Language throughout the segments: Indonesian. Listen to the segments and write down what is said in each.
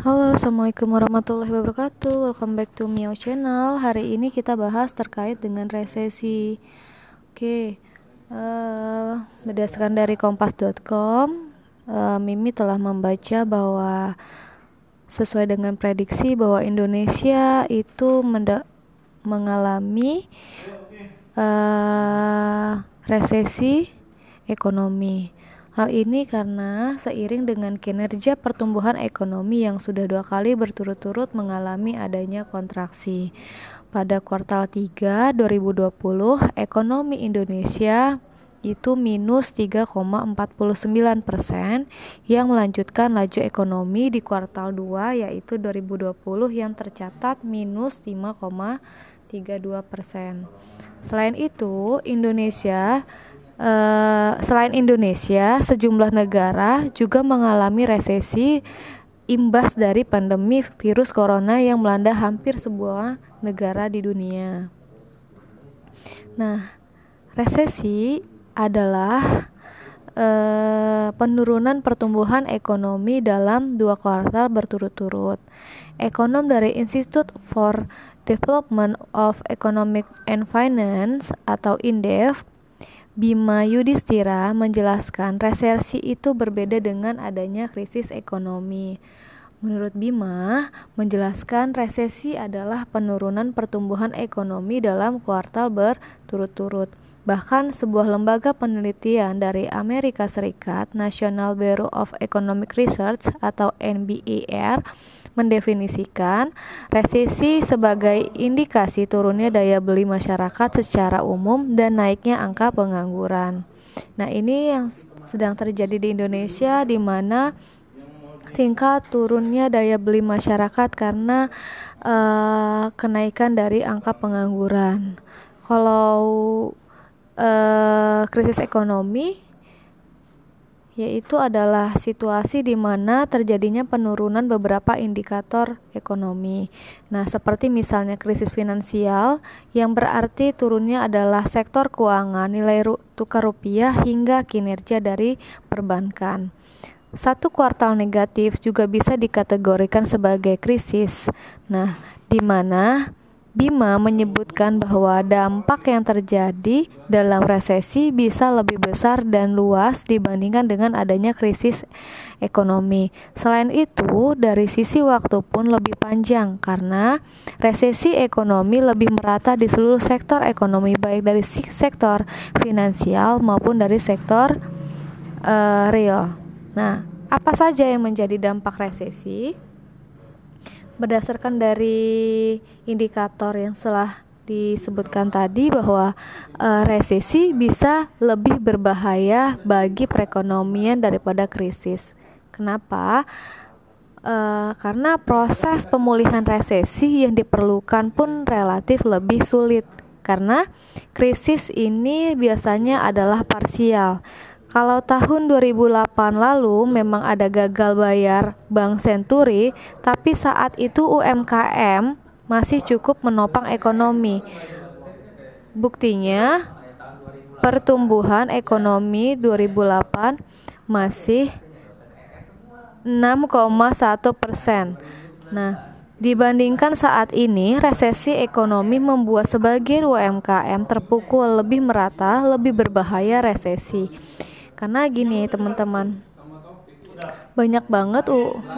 Halo, assalamualaikum warahmatullahi wabarakatuh. Welcome back to Miao Channel. Hari ini kita bahas terkait dengan resesi. Oke, uh, berdasarkan dari Kompas.com, uh, Mimi telah membaca bahwa sesuai dengan prediksi bahwa Indonesia itu mengalami uh, resesi ekonomi. Hal ini karena seiring dengan kinerja pertumbuhan ekonomi yang sudah dua kali berturut-turut mengalami adanya kontraksi. Pada kuartal 3 2020, ekonomi Indonesia itu minus 3,49 persen yang melanjutkan laju ekonomi di kuartal 2 yaitu 2020 yang tercatat minus 5,32 persen. Selain itu, Indonesia Uh, selain Indonesia, sejumlah negara juga mengalami resesi imbas dari pandemi virus corona yang melanda hampir sebuah negara di dunia. Nah, resesi adalah uh, penurunan pertumbuhan ekonomi dalam dua kuartal berturut-turut. Ekonom dari Institute for Development of Economic and Finance atau INDEF Bima Yudhistira menjelaskan resesi itu berbeda dengan adanya krisis ekonomi. Menurut Bima, menjelaskan resesi adalah penurunan pertumbuhan ekonomi dalam kuartal berturut-turut. Bahkan sebuah lembaga penelitian dari Amerika Serikat, National Bureau of Economic Research atau NBER, mendefinisikan resesi sebagai indikasi turunnya daya beli masyarakat secara umum dan naiknya angka pengangguran. Nah, ini yang sedang terjadi di Indonesia di mana tingkat turunnya daya beli masyarakat karena uh, kenaikan dari angka pengangguran. Kalau uh, krisis ekonomi yaitu adalah situasi di mana terjadinya penurunan beberapa indikator ekonomi. Nah, seperti misalnya krisis finansial yang berarti turunnya adalah sektor keuangan, nilai tukar rupiah hingga kinerja dari perbankan. Satu kuartal negatif juga bisa dikategorikan sebagai krisis. Nah, di mana Bima menyebutkan bahwa dampak yang terjadi dalam resesi bisa lebih besar dan luas dibandingkan dengan adanya krisis ekonomi. Selain itu, dari sisi waktu pun lebih panjang karena resesi ekonomi lebih merata di seluruh sektor ekonomi baik dari sektor finansial maupun dari sektor uh, real. Nah, apa saja yang menjadi dampak resesi? Berdasarkan dari indikator yang telah disebutkan tadi bahwa e, resesi bisa lebih berbahaya bagi perekonomian daripada krisis. Kenapa? E, karena proses pemulihan resesi yang diperlukan pun relatif lebih sulit karena krisis ini biasanya adalah parsial kalau tahun 2008 lalu memang ada gagal bayar Bank Senturi, tapi saat itu UMKM masih cukup menopang ekonomi. Buktinya, pertumbuhan ekonomi 2008 masih 6,1 persen. Nah, dibandingkan saat ini, resesi ekonomi membuat sebagian UMKM terpukul lebih merata, lebih berbahaya resesi karena gini teman-teman banyak banget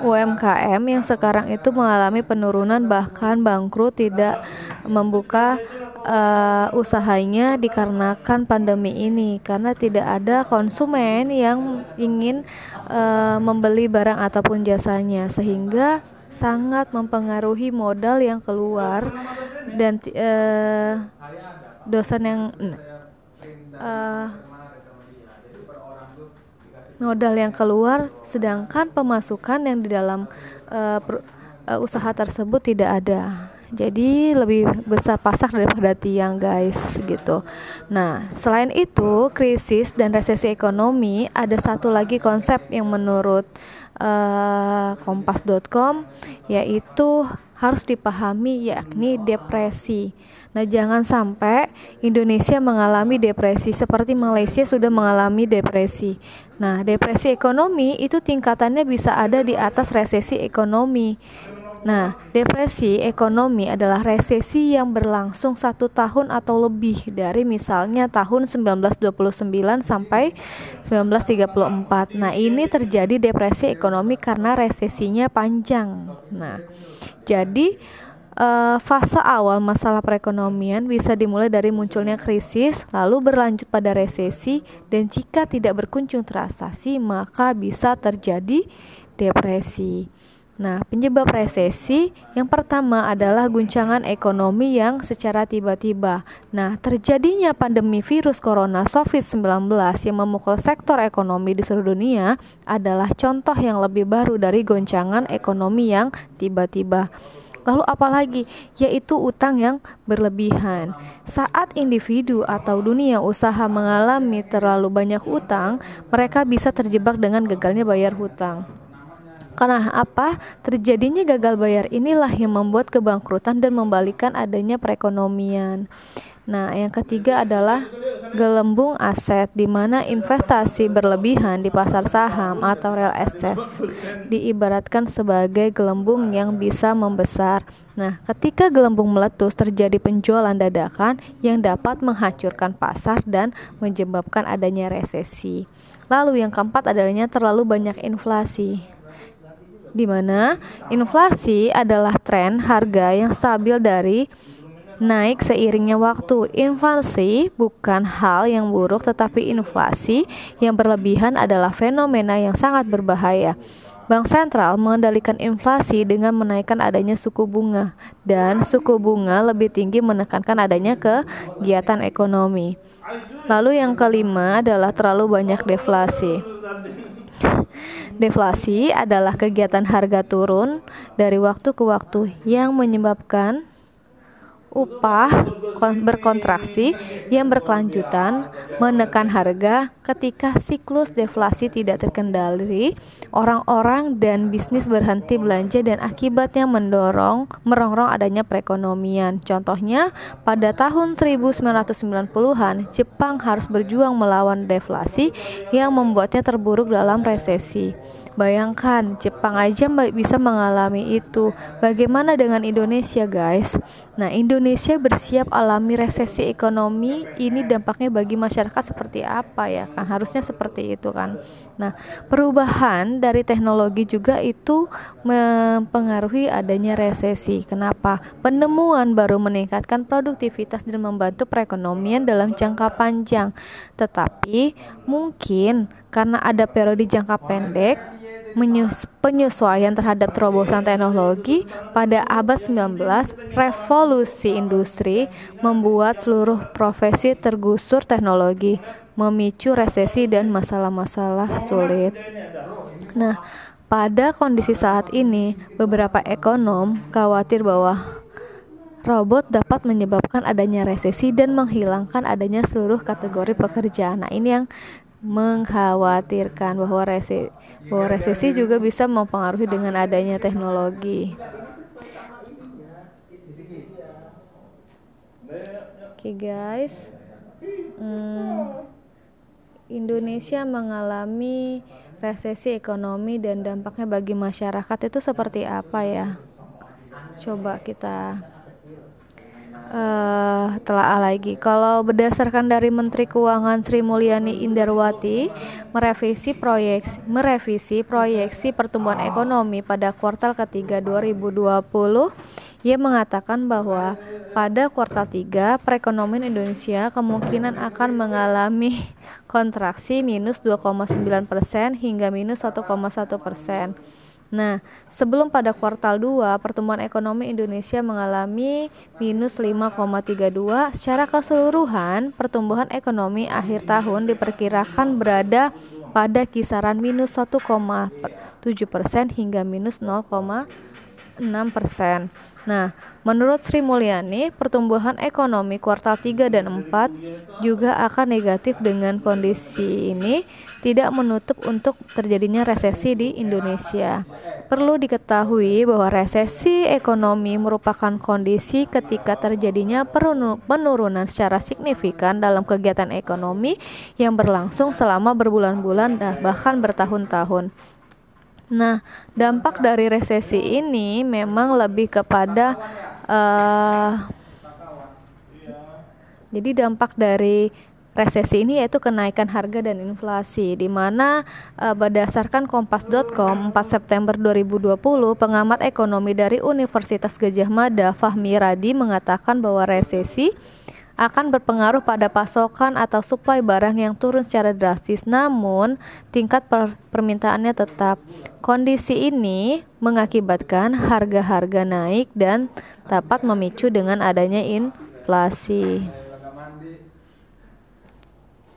UMKM yang sekarang itu mengalami penurunan bahkan bangkrut tidak membuka uh, usahanya dikarenakan pandemi ini. Karena tidak ada konsumen yang ingin uh, membeli barang ataupun jasanya sehingga sangat mempengaruhi modal yang keluar dan uh, dosen yang uh, modal yang keluar sedangkan pemasukan yang di dalam uh, uh, usaha tersebut tidak ada. Jadi lebih besar pasak daripada tiang guys gitu. Nah selain itu krisis dan resesi ekonomi ada satu lagi konsep yang menurut uh, kompas.com yaitu harus dipahami yakni depresi. Nah, jangan sampai Indonesia mengalami depresi seperti Malaysia sudah mengalami depresi. Nah, depresi ekonomi itu tingkatannya bisa ada di atas resesi ekonomi. Nah, depresi ekonomi adalah resesi yang berlangsung satu tahun atau lebih dari misalnya tahun 1929 sampai 1934. Nah, ini terjadi depresi ekonomi karena resesinya panjang. Nah, jadi uh, fase awal masalah perekonomian bisa dimulai dari munculnya krisis, lalu berlanjut pada resesi, dan jika tidak berkunjung terasasi, maka bisa terjadi depresi. Nah, penyebab resesi yang pertama adalah guncangan ekonomi yang secara tiba-tiba. Nah, terjadinya pandemi virus corona COVID-19 yang memukul sektor ekonomi di seluruh dunia adalah contoh yang lebih baru dari goncangan ekonomi yang tiba-tiba. Lalu apalagi yaitu utang yang berlebihan. Saat individu atau dunia usaha mengalami terlalu banyak utang, mereka bisa terjebak dengan gagalnya bayar hutang. Karena apa? Terjadinya gagal bayar inilah yang membuat kebangkrutan dan membalikan adanya perekonomian. Nah, yang ketiga adalah gelembung aset di mana investasi berlebihan di pasar saham atau real estate diibaratkan sebagai gelembung yang bisa membesar. Nah, ketika gelembung meletus terjadi penjualan dadakan yang dapat menghancurkan pasar dan menyebabkan adanya resesi. Lalu yang keempat adanya terlalu banyak inflasi di mana inflasi adalah tren harga yang stabil dari naik seiringnya waktu. Inflasi bukan hal yang buruk, tetapi inflasi yang berlebihan adalah fenomena yang sangat berbahaya. Bank sentral mengendalikan inflasi dengan menaikkan adanya suku bunga, dan suku bunga lebih tinggi menekankan adanya kegiatan ekonomi. Lalu, yang kelima adalah terlalu banyak deflasi. Deflasi adalah kegiatan harga turun dari waktu ke waktu yang menyebabkan upah berkontraksi yang berkelanjutan menekan harga ketika siklus deflasi tidak terkendali orang-orang dan bisnis berhenti belanja dan akibatnya mendorong merongrong adanya perekonomian contohnya pada tahun 1990-an Jepang harus berjuang melawan deflasi yang membuatnya terburuk dalam resesi Bayangkan, Jepang aja bisa mengalami itu. Bagaimana dengan Indonesia, guys? Nah, Indonesia bersiap alami resesi ekonomi. Ini dampaknya bagi masyarakat seperti apa ya? Kan harusnya seperti itu kan. Nah, perubahan dari teknologi juga itu mempengaruhi adanya resesi. Kenapa? Penemuan baru meningkatkan produktivitas dan membantu perekonomian dalam jangka panjang. Tetapi mungkin karena ada periode jangka pendek penyesuaian terhadap terobosan teknologi pada abad 19, revolusi industri membuat seluruh profesi tergusur teknologi, memicu resesi dan masalah-masalah sulit. Nah, pada kondisi saat ini, beberapa ekonom khawatir bahwa robot dapat menyebabkan adanya resesi dan menghilangkan adanya seluruh kategori pekerjaan. Nah, ini yang mengkhawatirkan bahwa resesi, bahwa resesi juga bisa mempengaruhi dengan adanya teknologi. Oke okay guys, hmm, Indonesia mengalami resesi ekonomi dan dampaknya bagi masyarakat itu seperti apa ya? Coba kita uh, telah lagi. Kalau berdasarkan dari Menteri Keuangan Sri Mulyani Indarwati merevisi proyeksi merevisi proyeksi pertumbuhan ekonomi pada kuartal ketiga 2020, ia mengatakan bahwa pada kuartal 3 perekonomian Indonesia kemungkinan akan mengalami kontraksi minus 2,9 persen hingga minus 1,1 persen. Nah, sebelum pada kuartal 2, pertumbuhan ekonomi Indonesia mengalami minus 5,32. Secara keseluruhan, pertumbuhan ekonomi akhir tahun diperkirakan berada pada kisaran minus 1,7 persen hingga minus 0,7 6%. Nah, menurut Sri Mulyani, pertumbuhan ekonomi kuartal 3 dan 4 juga akan negatif dengan kondisi ini tidak menutup untuk terjadinya resesi di Indonesia. Perlu diketahui bahwa resesi ekonomi merupakan kondisi ketika terjadinya penurunan secara signifikan dalam kegiatan ekonomi yang berlangsung selama berbulan-bulan dan bahkan bertahun-tahun. Nah, dampak dari resesi ini memang lebih kepada uh, jadi dampak dari resesi ini yaitu kenaikan harga dan inflasi di mana uh, berdasarkan kompas.com 4 September 2020 pengamat ekonomi dari Universitas Gajah Mada Fahmi Radi mengatakan bahwa resesi akan berpengaruh pada pasokan atau suplai barang yang turun secara drastis, namun tingkat per permintaannya tetap. Kondisi ini mengakibatkan harga-harga naik dan dapat memicu dengan adanya inflasi.